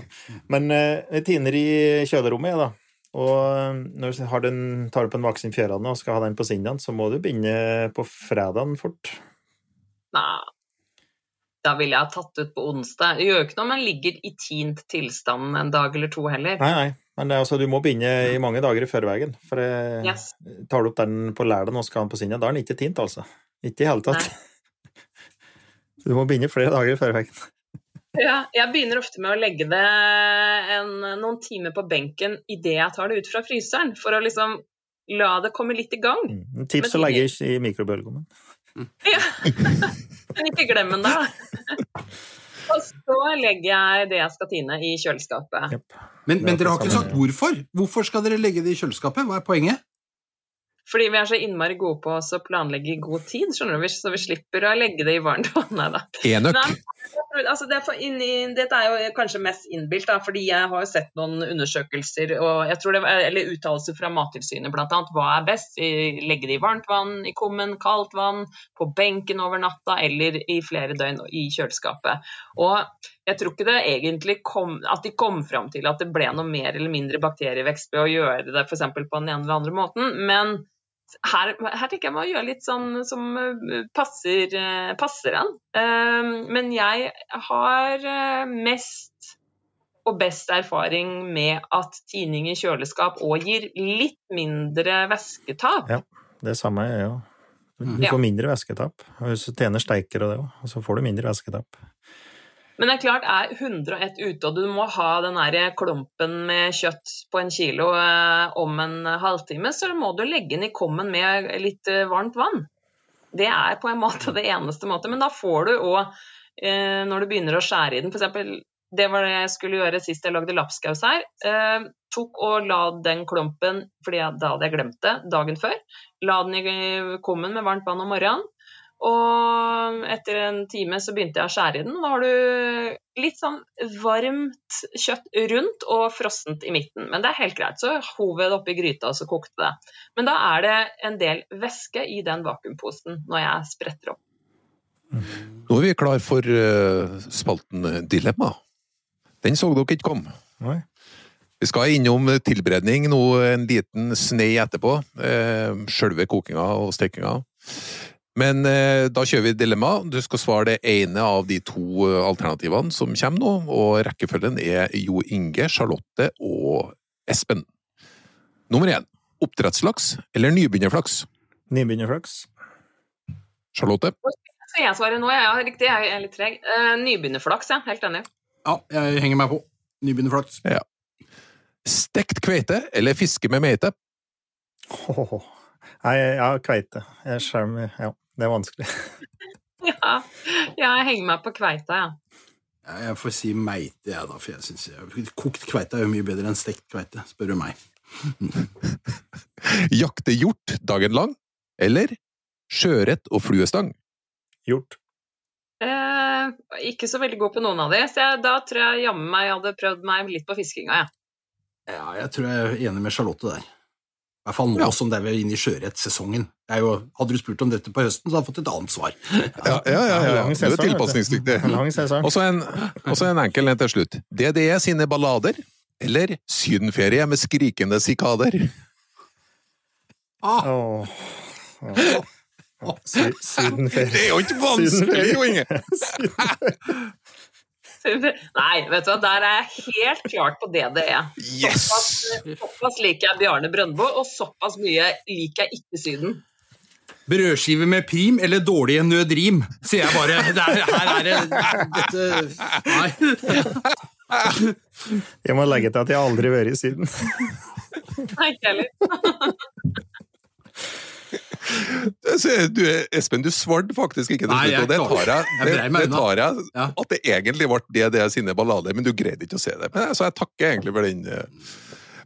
Men eh, jeg tiner i kjølerommet, jeg, da. Og eh, når du den, tar opp en voksen fjørane og skal ha den på sindaen, så må du begynne på fredagen fort. Nei, da ville jeg ha tatt ut på onsdag. Det gjør jo ikke noe om den ligger i tint tilstand en dag eller to heller. Nei, nei. Men altså, du må begynne i mange dager i forveien. For jeg, yes. tar du opp den på lørdag og skal ha den på sinja, da er den ikke tint, altså. Ikke i hele tatt. <laughs> Så du må begynne flere dager i forveien. Ja, jeg begynner ofte med å legge det en, noen timer på benken idet jeg tar det ut fra fryseren, for å liksom la det komme litt i gang. Mm. Tips å legge i mikrobølgeovnen. Ja. <laughs> Men ikke glem den, da. <laughs> Og så legger jeg det jeg skal tine, i kjøleskapet. Yep. Men, men dere har ikke sagt hvorfor? Hvorfor skal dere legge det i kjøleskapet? Hva er poenget? Fordi vi er så innmari gode på å planlegge i god tid, skjønner du, så vi slipper å legge det i varmt vann. Nei. Enøk. Altså, det er inni, dette er jo kanskje mest innbilt, da, fordi jeg har sett noen undersøkelser og jeg tror det var, eller uttalelser fra Mattilsynet bl.a. Hva er best? Legge det i varmt vann, i kummen, kaldt vann, på benken over natta eller i flere døgn i kjøleskapet. Og jeg tror ikke det egentlig kom, at de kom fram til at det ble noe mer eller mindre bakterievekst ved å gjøre det f.eks. på den ene eller andre måten. men her, her, tenker jeg må gjøre litt sånn som eh, passer, eh, passer en. Ehm, men jeg har eh, mest og best erfaring med at tining i kjøleskap òg gir litt mindre væsketap. Ja, det samme er jeg òg. Du får mindre væsketap. Hvis du tjener steiker og det òg, så får du mindre væsketap. Men det er klart, er 101 ute, og du må ha den klumpen med kjøtt på en kilo eh, om en halvtime, så må du legge den i kommen med litt eh, varmt vann. Det er på en <laughs> måte det eneste måte. Men da får du òg, eh, når du begynner å skjære i den, f.eks. Det var det jeg skulle gjøre sist jeg lagde lapskaus her. Tok og la den klumpen, fordi da hadde jeg glemt det, dagen før. La den i kommen med varmt vann om morgenen. Og etter en time så begynte jeg å skjære i den. Da har du litt sånn varmt kjøtt rundt og frossent i midten. Men det er helt greit. Så hov jeg det oppi gryta, og så kokte det. Men da er det en del væske i den vakuumposen når jeg spretter opp. Nå er vi klar for eh, spalten Dilemma. Den så dere ikke komme. Nei. Vi skal innom tilberedning nå en liten snei etterpå. Eh, Sjølve kokinga og stekinga. Men eh, da kjører vi dilemma. Du skal svare det ene av de to eh, alternativene som kommer nå, og rekkefølgen er Jo Inge, Charlotte og Espen. Nummer én. Oppdrettslaks eller nybegynnerflaks? Nybegynnerflaks. Charlotte? Skal jeg svare nå? Ja, riktig. Jeg er litt treg. Eh, nybegynnerflaks, ja. Helt enig. Ja, jeg henger meg på. Nybegynnerflaks. Stekt kveite eller fiske med meite? Åh. Nei, ja, kveite. Jeg skjermer Ja, det er vanskelig. <laughs> Ja, ja jeg henger meg på kveita, ja. Ja, Jeg får si meite, jeg, da, for jeg synes kokt kveite er jo mye bedre enn stekt kveite, spør du meg. <laughs> Jakte hjort dagen lang? Eller sjøørret og fluestang? Gjort. Eh, ikke så veldig god på noen av de, så jeg, da tror jeg jammen meg jeg hadde prøvd meg litt på fiskinga, jeg. Ja, jeg tror jeg er enig med Charlotte der. I hvert fall nå Ja. som det er inne i sjøørretsesongen. Det er jo- Hadde du spurt om dette på høsten, så hadde jeg fått et annet svar. Ja, ja, ja. ja. Det er tilpasningsdyktig. En lang sesong. Og så en, en enkel en til slutt. DDE sine ballader eller sydenferie med skrikende sikader? Ah, Åh. Oh. Sydenferie. Det er jo ikke vanskelig, jo, Inge! <laughs> Nei, vet du hva, der er jeg helt klart på DDE. Yes! Såpass, såpass liker jeg Bjarne Brøndbo, og såpass mye liker jeg ikke Syden. Brødskive med prim eller dårlige nødrim, sier jeg bare. Det er, her er det Dette Nei. Jeg må legge til at jeg aldri har vært i Syden. Nei, ikke heller. Du, Espen, du svarte faktisk ikke til slutt, og det tar jeg, det, det tar jeg Ja. at det egentlig ble DDE sine ballader, men du greide ikke å se det. Men, så jeg takker egentlig for den. eh.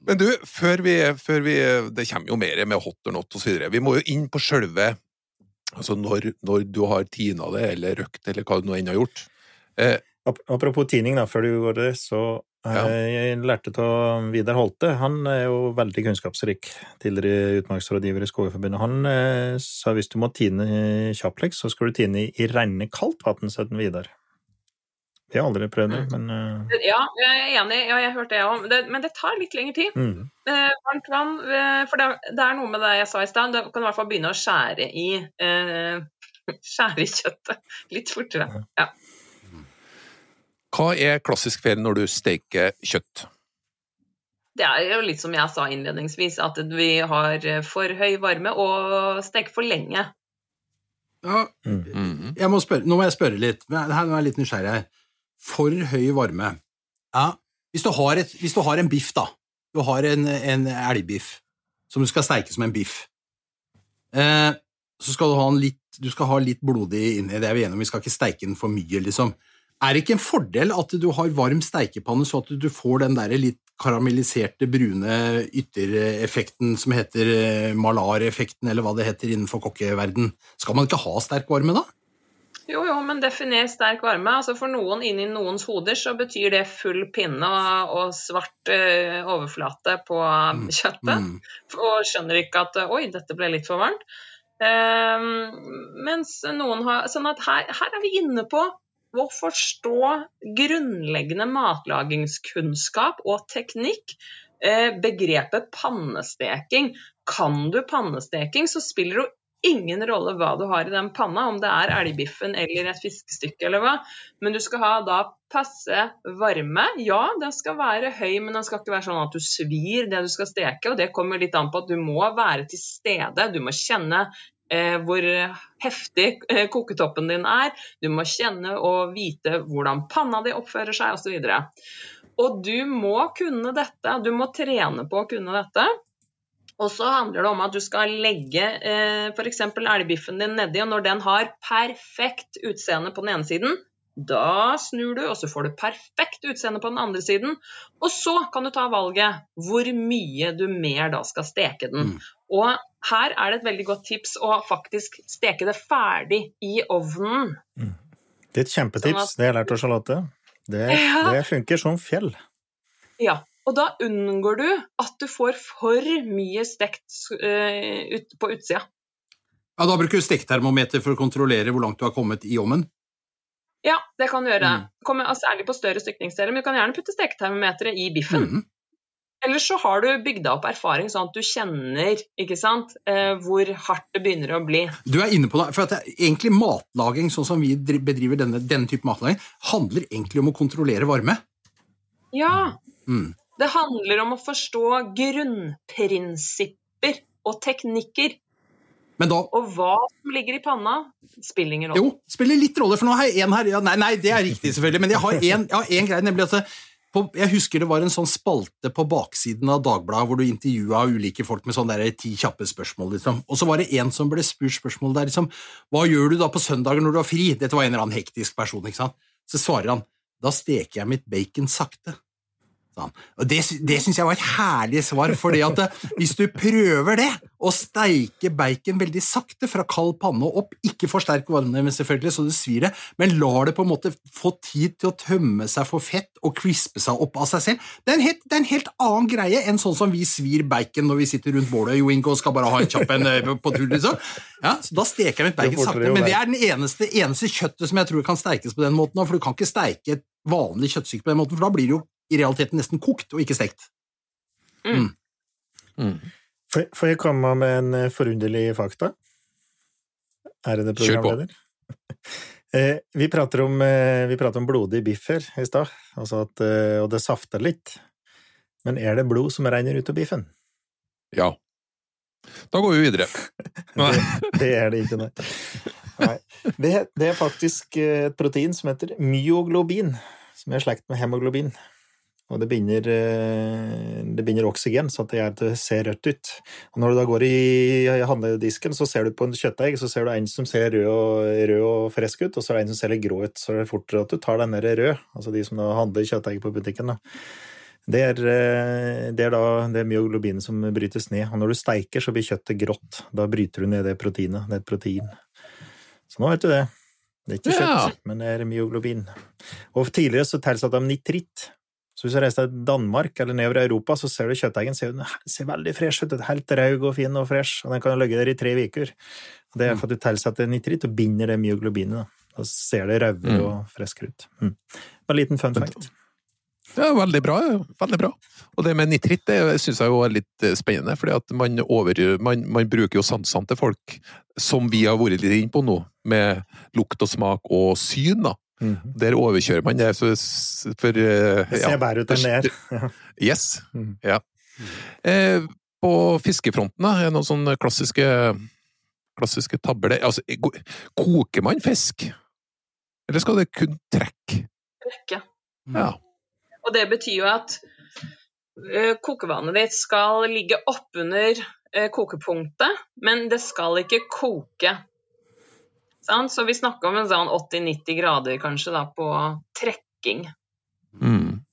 Men du, før vi, før vi Det kommer jo mer med hot or not osv. Vi må jo inn på sjølve Altså når, når du har tina det, eller røkt, eller hva du nå enn har gjort. Eh, Apropos tining, da, før du går det, så Ja. jeg lærte av Vidar Holte. Han er jo veldig kunnskapsrik, tidligere utmarksrådgiver i Skogeforbundet. Han eh, sa hvis du må tine kjappleks, så skal du tine i, i renne kaldt vann, sa Vidar. Vi har aldri prøvd det, men eh, Ja, jeg er enig, ja, jeg hørte det òg, men det tar litt lengre tid. mm. Eh, varmt vann, for det, det er noe med det jeg sa i stad, du kan i hvert fall begynne å skjære i eh, <laughs> Skjære i kjøttet litt fortere. Ja. Hva er klassisk ferie når du steker kjøtt? Det er jo litt som jeg sa innledningsvis, at vi har for høy varme og steker for lenge. Ja. Mhm. jeg må spørre, nå må jeg spørre litt. Men Her, er jeg litt nysgjerrig her. For høy varme. Ja, hvis, du har et, hvis du har en biff, da. Du har en, en elgbiff som du skal steike som en biff. Eh, så skal du ha en litt, du skal ha litt blodig inni. Det er vi enige om. Vi skal ikke steike den for mye, liksom. Er det ikke en fordel at du har varm steikepanne, så at du får den der litt karamelliserte, brune yttereffekten som heter malareffekten, eller hva det heter innenfor kokkeverden? Skal man ikke ha sterk varme, da? Jo, jo, men definer sterk varme. Altså For noen inni noens hoder så betyr det full pinne og, og svart eh, overflate på kjøttet. Mm. Og skjønner ikke at oi, dette ble litt for varmt. Um, mens noen har Sånn at her, her er vi inne på å forstå grunnleggende matlagingskunnskap og teknikk. Eh, begrepet pannesteking. Kan du pannesteking, så spiller det ingen rolle hva du har i den panna, om det er elgbiffen eller et fiskestykke eller hva, men du skal ha da passe varme. Ja, den skal være høy, men den skal ikke være sånn at du svir det du skal steke, og det kommer litt an på at du må være til stede, du må kjenne hvor heftig eh, koketoppen din er, du må kjenne og vite hvordan panna di oppfører seg, osv. Og du må kunne dette, du må trene på å kunne dette. Og så handler det om at du skal legge eh, f.eks. elgbiffen din nedi, og når den har perfekt utseende på den ene siden, Da snur du, og så får du perfekt utseende på den andre siden. Og så kan du ta valget hvor mye du mer da skal steke den. Mm. Og her er det et veldig godt tips å faktisk steke det ferdig i ovnen. Det er et kjempetips, Sånn at- det har jeg lært av Charlotte. Det, Ja. det funker som fjell. Ja, og da unngår du at du får for mye stekt uh, ut, på utsida. Ja, Da bruker du steketermometer for å kontrollere hvor langt du har kommet i ovnen. Ja, det kan du gjøre. Mm. Kommer, altså, særlig på større stykningsdeler, men du kan gjerne putte steketermometeret i biffen. Mm. Eller så har du bygd opp erfaring sånn at du kjenner ikke sant, eh, hvor hardt det begynner å bli. Du er inne på det, for at det, er egentlig matlaging, sånn som vi bedriver denne, denne type matlaging, handler egentlig om å kontrollere varme. Ja, Mm. det handler om å forstå grunnprinsipper og teknikker. Men da Og hva som ligger i panna, spiller ingen rolle. Jo, spiller litt rolle, for nå har jeg en her ja, Nei, nei, det er riktig, selvfølgelig, men jeg har en greie, nemlig at på, jeg husker det var en sånn spalte på baksiden av Dagbladet hvor du intervjua ulike folk med sånn der ti kjappe spørsmål, liksom. Og så var det en som ble spurt spørsmål der, liksom Hva gjør du da på søndager når du har fri? Dette var en eller annen hektisk person, ikke sant? Så svarer han Da steker jeg mitt bacon sakte. Han. Og Det, det syns jeg var et herlig svar, fordi at eh, hvis du prøver det, å steike bacon veldig sakte fra kald panne og opp, ikke forsterk varmen selvfølgelig, så det svir det, men lar det på en måte få tid til å tømme seg for fett og crispe seg opp av seg selv, det er en helt, er en helt annen greie enn sånn som vi svir bacon når vi sitter rundt bålet Jo Ingo, skal bare ha en kjapp en eh, på tur, liksom. Ja, så da steker jeg mitt bacon sakte, men det er den eneste, eneste kjøttet som jeg tror kan steikes på den måten, for du kan ikke steike et vanlig kjøttstykke på den måten, for da blir det jo i realiteten nesten kokt og ikke stekt. Får får jeg komme med en eh, forunderlig fakta? Ærede programleder. <laughs> Eh, vi, prater om, eh, vi prater om blodig biff her i stad, altså og det safter litt. Men er det blod som renner ut av biffen? Ja. Da går vi videre. <laughs> Nei. Det er det ikke, nei. nei. Det, det er faktisk et protein som heter myoglobin, som er slekt med hemoglobin. Og det binder, eh, det binder oksygen, så at det ser rødt ut. Og når du da går i handledisken, så ser du på en kjøttdeig, så ser du en som ser rød og, rød og frisk ut, og så er det en som ser litt grå ut. Så er det fortere at du tar den der rød, altså de som handler kjøttdeig på butikken. da. Det er, eh, det er da det er myoglobinet som brytes ned. Og når du steiker, så blir kjøttet grått. Da bryter du ned det proteinet. Det er et protein. Så nå vet du det. Det er ikke Ja. kjøtt, men det er myoglobin. Og tidligere så tilsatte de nitritt. Så hvis du reiser til Danmark eller nedover i Europa, så ser du kjøttdeigen ser, ser veldig fresh ut. Helt raug og fin og fresh, og den kan ligge der i tre uker. Det er for at du tilsetter nitritt og binder det myoglobinet. Da, da ser det rauere Mm. og friskere ut. Mm. En liten fun fact. Ja, veldig bra. Veldig bra. Og det med nitritt det syns jeg jo er litt eh, spennende, For man, man, man bruker jo sansene til folk, som vi har vært litt inne på nå, med lukt og smak og syn. da. Mm. Der overkjører man det Så for uh, Det ser ja. bedre ut enn det er. Yes. Mm. Ja. Eh, på fiskefronten, da, er det noen sånne klassiske, klassiske tabber der? Altså, koker man fisk? Eller skal det kun trekke? Trekke. Ja. Og det betyr jo at uh, kokevannet ditt skal ligge oppunder uh, kokepunktet, men det skal ikke koke. Sant? Så vi snakker om en sånn 80-90 grader kanskje da, på trekking. Mm.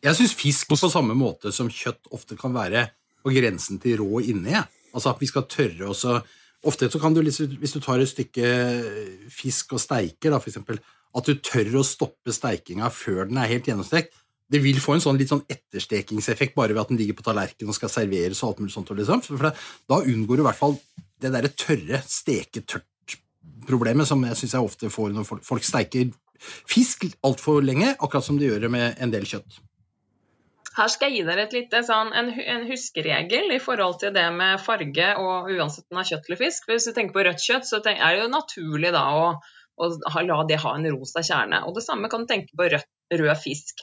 Jeg syns fisk på samme måte som kjøtt ofte kan være på grensen til rå inni. Altså at vi skal tørre også Ofte så kan du, liksom- hvis du tar et stykke fisk og steiker, da, for eksempel, at du tør å stoppe steikinga før den er helt gjennomstekt. Det vil få en sånn litt sånn etterstekingseffekt bare ved at den ligger på tallerkenen og skal serveres. og alt mulig sånt. Liksom. For det, da unngår du i hvert fall det derre tørre, steke-tørt-problemet som jeg syns jeg ofte får når folk, steiker fisk altfor lenge, akkurat som de gjør med en del kjøtt. Her skal jeg gi dere et lite, sånn, en, en huskeregel i forhold til det med farge, og uansett om det er kjøtt eller fisk. Hvis du tenker på rødt kjøtt, så tenk, er det jo naturlig da å, å la det ha en rosa kjerne. Og det samme kan du tenke på rød, rød fisk.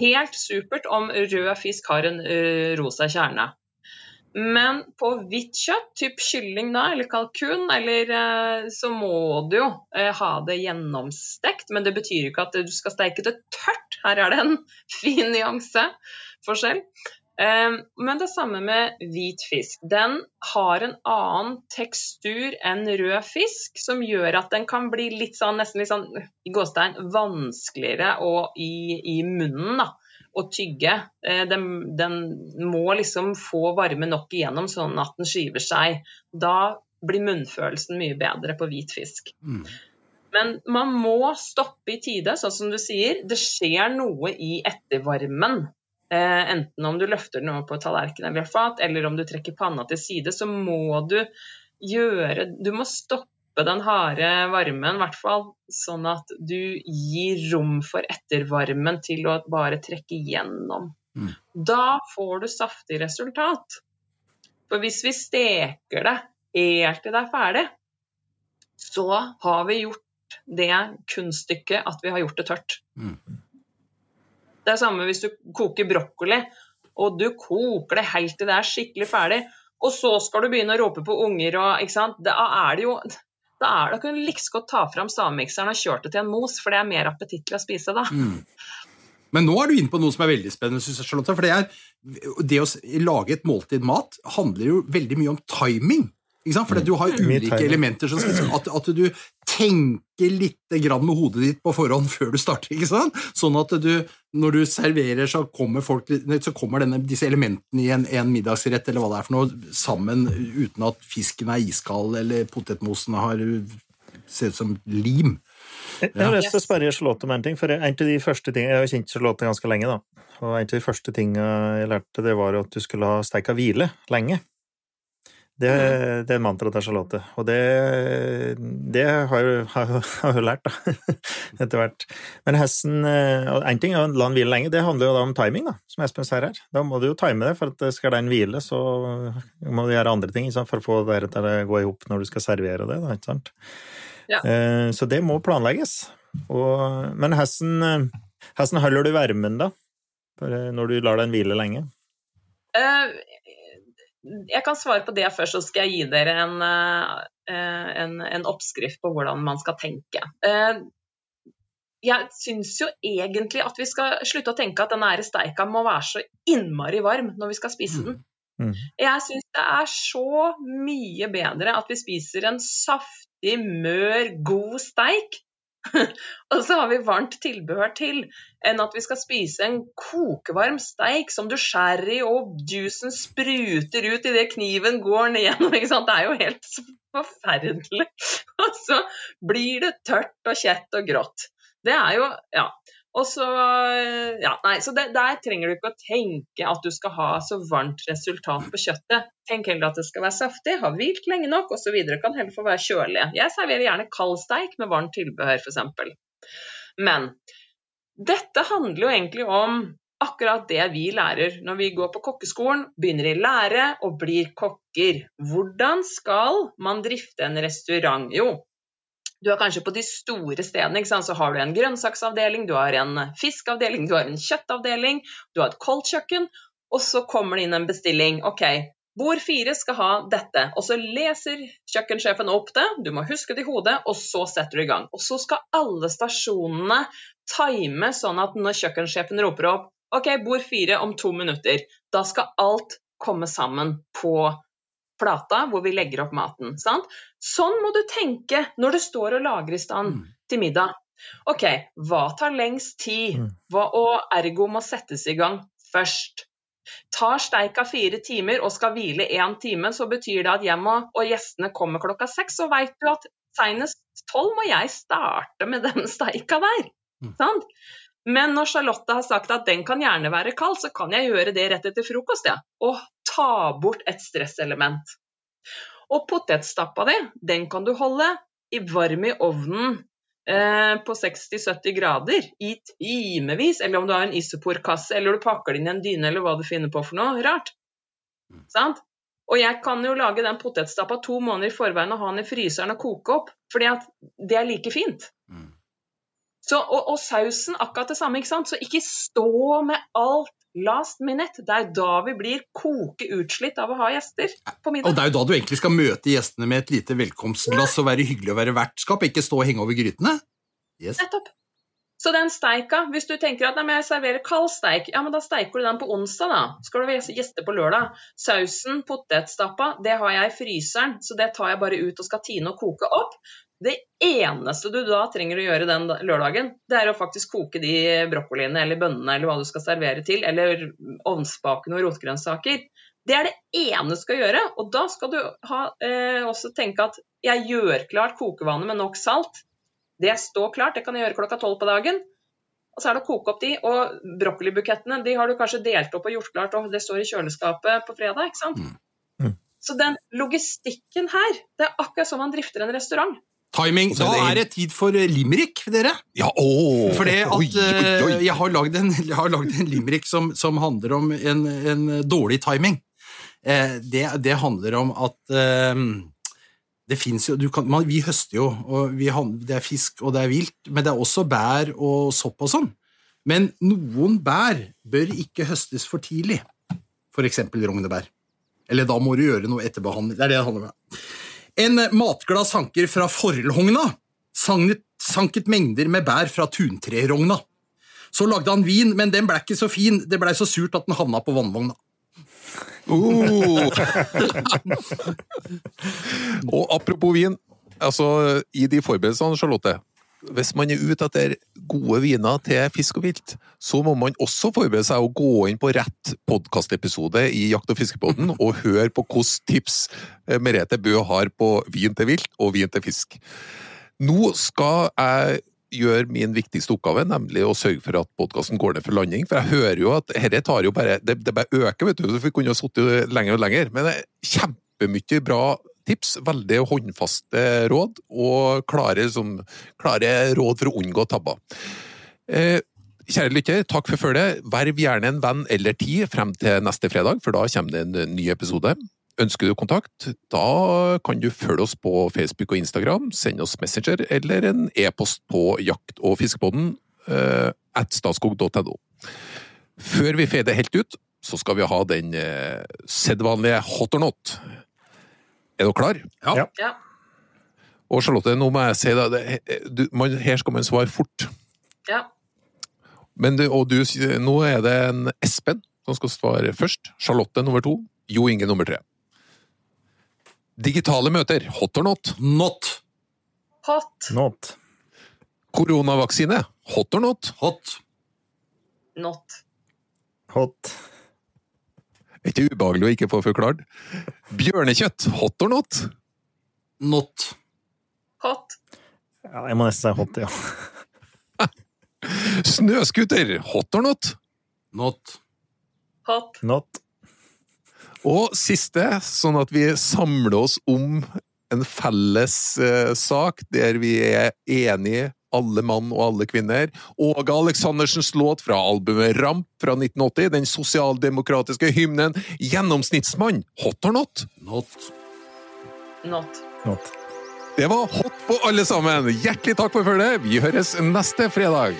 Helt supert om rød fisk har en ø, rosa kjerne. Men på hvitt kjøtt, typ kylling da, eller kalkun, eller, eh, så må du jo eh, ha det gjennomstekt. Men det betyr ikke at du skal steike det tørt. Her er det en <laughs> fin nyanseforskjell. Eh, Men det samme med hvit fisk. Den har en annen tekstur enn rød fisk, som gjør at den kan bli litt sånn, nesten litt sånn i gåstein, vanskeligere å, i, i munnen da, å tygge. Eh, Den, den må liksom få varme nok igjennom sånn at den skyver seg. Da blir munnfølelsen mye bedre på hvit fisk. Mm. Men man må stoppe i tide, sånn som du sier. Det skjer noe i ettervarmen. Eh, enten om du løfter den over på tallerkenen eller fat, eller om du trekker panna til side, så må du gjøre Du må stoppe den harde varmen, i hvert fall sånn at du gir rom for ettervarmen til å bare trekke gjennom. Mm. Da får du saftig resultat. For hvis vi steker det helt til det er ferdig, så har vi gjort det kunststykket at vi har gjort det tørt. Mm. Det er samme hvis du koker brokkoli, og du koker det helt til det er skikkelig ferdig, og så skal du begynne å rope på unger og ikke sant? Da er det jo da er det, da kan du like godt ta fram stavmikseren og kjøre det til en mos, for det er mer appetittlig å spise da. Mm. Men nå er du inne på noe som er veldig spennende, synes jeg, Charlotte. For det, er, det å lage et måltid mat handler jo veldig mye om timing. Ikke sant? For du har ulike elementer som skal at, at du tenker litt grann med hodet ditt på forhånd før du starter. ikke sant? Sånn at du, når du serverer, så kommer, folk, så kommer denne, disse elementene i en, en middagsrett eller hva det er for noe, sammen uten at fisken er iskald eller potetmosen har ser ut som lim. Jeg har lyst til å spørre Charlotte om en ting, for en av de første ting, Jeg har kjent Charlotte ganske lenge, da. Og en av de første tingene jeg lærte, det var at du skulle ha steika hvile lenge. Det, det er mantraet til Charlotte, og det, det har jeg <laughs> jo- lært, da, <laughs> etter hvert. Men hesten En ting er å la den hvile lenge, det handler jo da om timing, da, som Espen sier her. Da må du jo time det, for at skal den hvile, så må du gjøre andre ting for å få det til å gå i hop når du skal servere det. Da, ikke sant? Ja. Eh, Så det må planlegges. Og, men hesten, eh, hesten holder du varmen, da? Eh, Når du lar den hvile lenge? Eh, Jeg kan svare på det først, så skal jeg gi dere en, eh, en, en oppskrift på hvordan man skal tenke. Eh, Jeg syns jo egentlig at vi skal slutte å tenke at denne her steika må være så innmari varm når vi skal spise den. Mm. Jeg syns det er så mye bedre at vi spiser en saftig, mør, god steik. <laughs> og så har vi varmt tilbehør til, enn at vi skal spise en kokevarm steik som du skjærer i, og juicen spruter ut idet kniven går ned. gjennom. Det er jo helt forferdelig. <laughs> Og så blir det tørt og kjett og grått. Det er jo Ja. Og så Ja, nei, så det, der trenger du ikke å tenke at du skal ha så varmt resultat på kjøttet. Tenk heller at det skal være saftig, ha hvilt lenge nok osv. Kan heller få være kjølig. Jeg serverer gjerne kald steik med varmt tilbehør, f.eks. Men dette handler jo egentlig om akkurat det vi lærer når vi går på kokkeskolen, begynner i lære og blir kokker. Hvordan skal man drifte en restaurant? Jo, du er kanskje på de store stedene, så har du en grønnsaksavdeling, du har en fiskavdeling, du har en kjøttavdeling, du har et koldkjøkken, og så kommer det inn en bestilling. Ok, bord fire skal ha dette, og så leser kjøkkensjefen opp det, du må huske det i hodet, og så setter du i gang. Og så skal alle stasjonene time sånn at når kjøkkensjefen roper opp ok, bord fire om to minutter, da skal alt komme sammen på plata hvor vi legger opp maten. Sant? Sånn må du tenke når du står og lager i stand Mm. til middag. Ok, hva tar lengst tid, Mm. hva, og ergo må settes i gang først. Tar steika fire timer og skal hvile én time, så betyr det at jeg må, og gjestene kommer klokka seks, så veit du at senest tolv må jeg starte med den steika der. Mm. Sant? Men når Charlotte har sagt at den kan gjerne være kald, så kan jeg gjøre det rett etter frokost, ja. Og ta bort et stresselement. Og potetstappa di, den kan du holde i varm i ovnen eh, på 60-70 grader i timevis, eller om du har en isoporkasse, eller du pakker det inn i en dyne, eller hva du finner på for noe rart. Sant? Og jeg kan jo lage den potetstappa to måneder i forveien og ha den i fryseren og koke opp, fordi at det er like fint. Mm. Så, og, og sausen akkurat det samme, ikke sant? Så ikke stå med alt last minute. Det er da vi blir koke utslitt av å ha gjester på middag. Og det er jo da du egentlig skal møte gjestene med et lite velkomstglass og være hyggelig og være vertskap, ikke stå og henge over grytene. Yes. Nettopp. Så den steika, hvis du tenker at nei, jeg serverer kald steik, ja, men da steiker du den på onsdag, da. Skal du ha gjester på lørdag. Sausen, potetstappa, det har jeg i fryseren, så det tar jeg bare ut og skal tine og koke opp. Det eneste du da trenger å gjøre den lørdagen, det er å faktisk koke de brokkoliene eller bønnene eller hva du skal servere til, eller ovnsbake noen rotgrønnsaker. Det er det eneste du skal gjøre, og da skal du ha, eh, også tenke at jeg gjør klart kokevannet med nok salt. Det står klart, det kan jeg gjøre klokka tolv på dagen. Og så er det å koke opp de, og brokkolibukettene de har du kanskje delt opp og gjort klart, og det står i kjøleskapet på fredag. ikke sant? Mm. Så den logistikken her, det er akkurat som man drifter en restaurant. Timing. Da er- det tid for eh, limerick, dere. Ja, åh! For det at Oi, oi, oi. eh, jeg har lagd en, en limerick som, som handler om en, en dårlig timing. Eh, det, det handler om at eh, det fins jo du kan, man, Vi høster jo, og vi, det er fisk og det er vilt, men det er også bær og sopp og sånn. Men noen bær bør ikke høstes for tidlig, for eksempel rognebær. Eller da må du gjøre noe etterbehandling. Det er det det handler om. En matglad sanker fra Forlhogna sanket, mengder med bær fra tuntrerogna. Så lagde han vin, men den ble ikke så fin, det blei så surt at den havna på vannvogna. Uh. <laughs> og apropos vin, altså i de forberedelsene, Charlotte. Hvis man er ute etter gode viner til fisk og vilt, så må man også forberede seg å gå inn på rett podkastepisode i Jakt- og fiskepodden <laughs> og høre på hvilke tips eh, Merete Bø har på vin til vilt og vin til fisk. Nå skal jeg gjøre min viktigste oppgave, nemlig å sørge for at podkasten går ned for landing. For jeg hører jo at dette tar jo bare Det, det bare øker, vet du. Så vi kunne ha sittet lenger og lenger. Men det er kjempemye bra tips. Veldig håndfaste råd, og klare, som, klare råd for å unngå tabber. Eh, Kjære lytter, takk for følget. Verv gjerne en venn eller ti frem til neste fredag, for da kommer det en ny episode. Ønsker du kontakt, da kan du følge oss på Facebook og Instagram, sende oss Messenger eller en e-post på jakt- og fiskebåten eh, at statskog.no. Før vi feider helt ut, så skal vi ha den eh, sedvanlige hot or not. Er dere klar? Ja. Ja. Og Charlotte, nå må jeg si deg det du, man, her skal man svare fort. ja. Men du, og du, nå er det en Espen som skal svare først. Charlotte nummer to. Jo Inge nummer tre. Digitale møter, hot or not? Not Hot. Not. Koronavaksine, hot or not? hot. Not. Hot. Er ikke ubehagelig å ikke få forklart. Bjørnekjøtt, hot or not? Not. Hot. Ja, jeg må nesten si hot, ja. <laughs> Snøskuter, hot or not? Not. Hot. Not. Og siste, sånn at vi samler oss om en felles uh, sak der vi er enige, alle mann og alle kvinner. Åge Aleksandersens låt fra albumet Ramp fra 1980, den sosialdemokratiske hymnen Gjennomsnittsmann, hot or not? Not. Not. Not. Det var hot på alle sammen! Hjertelig takk for følget! Vi høres neste fredag!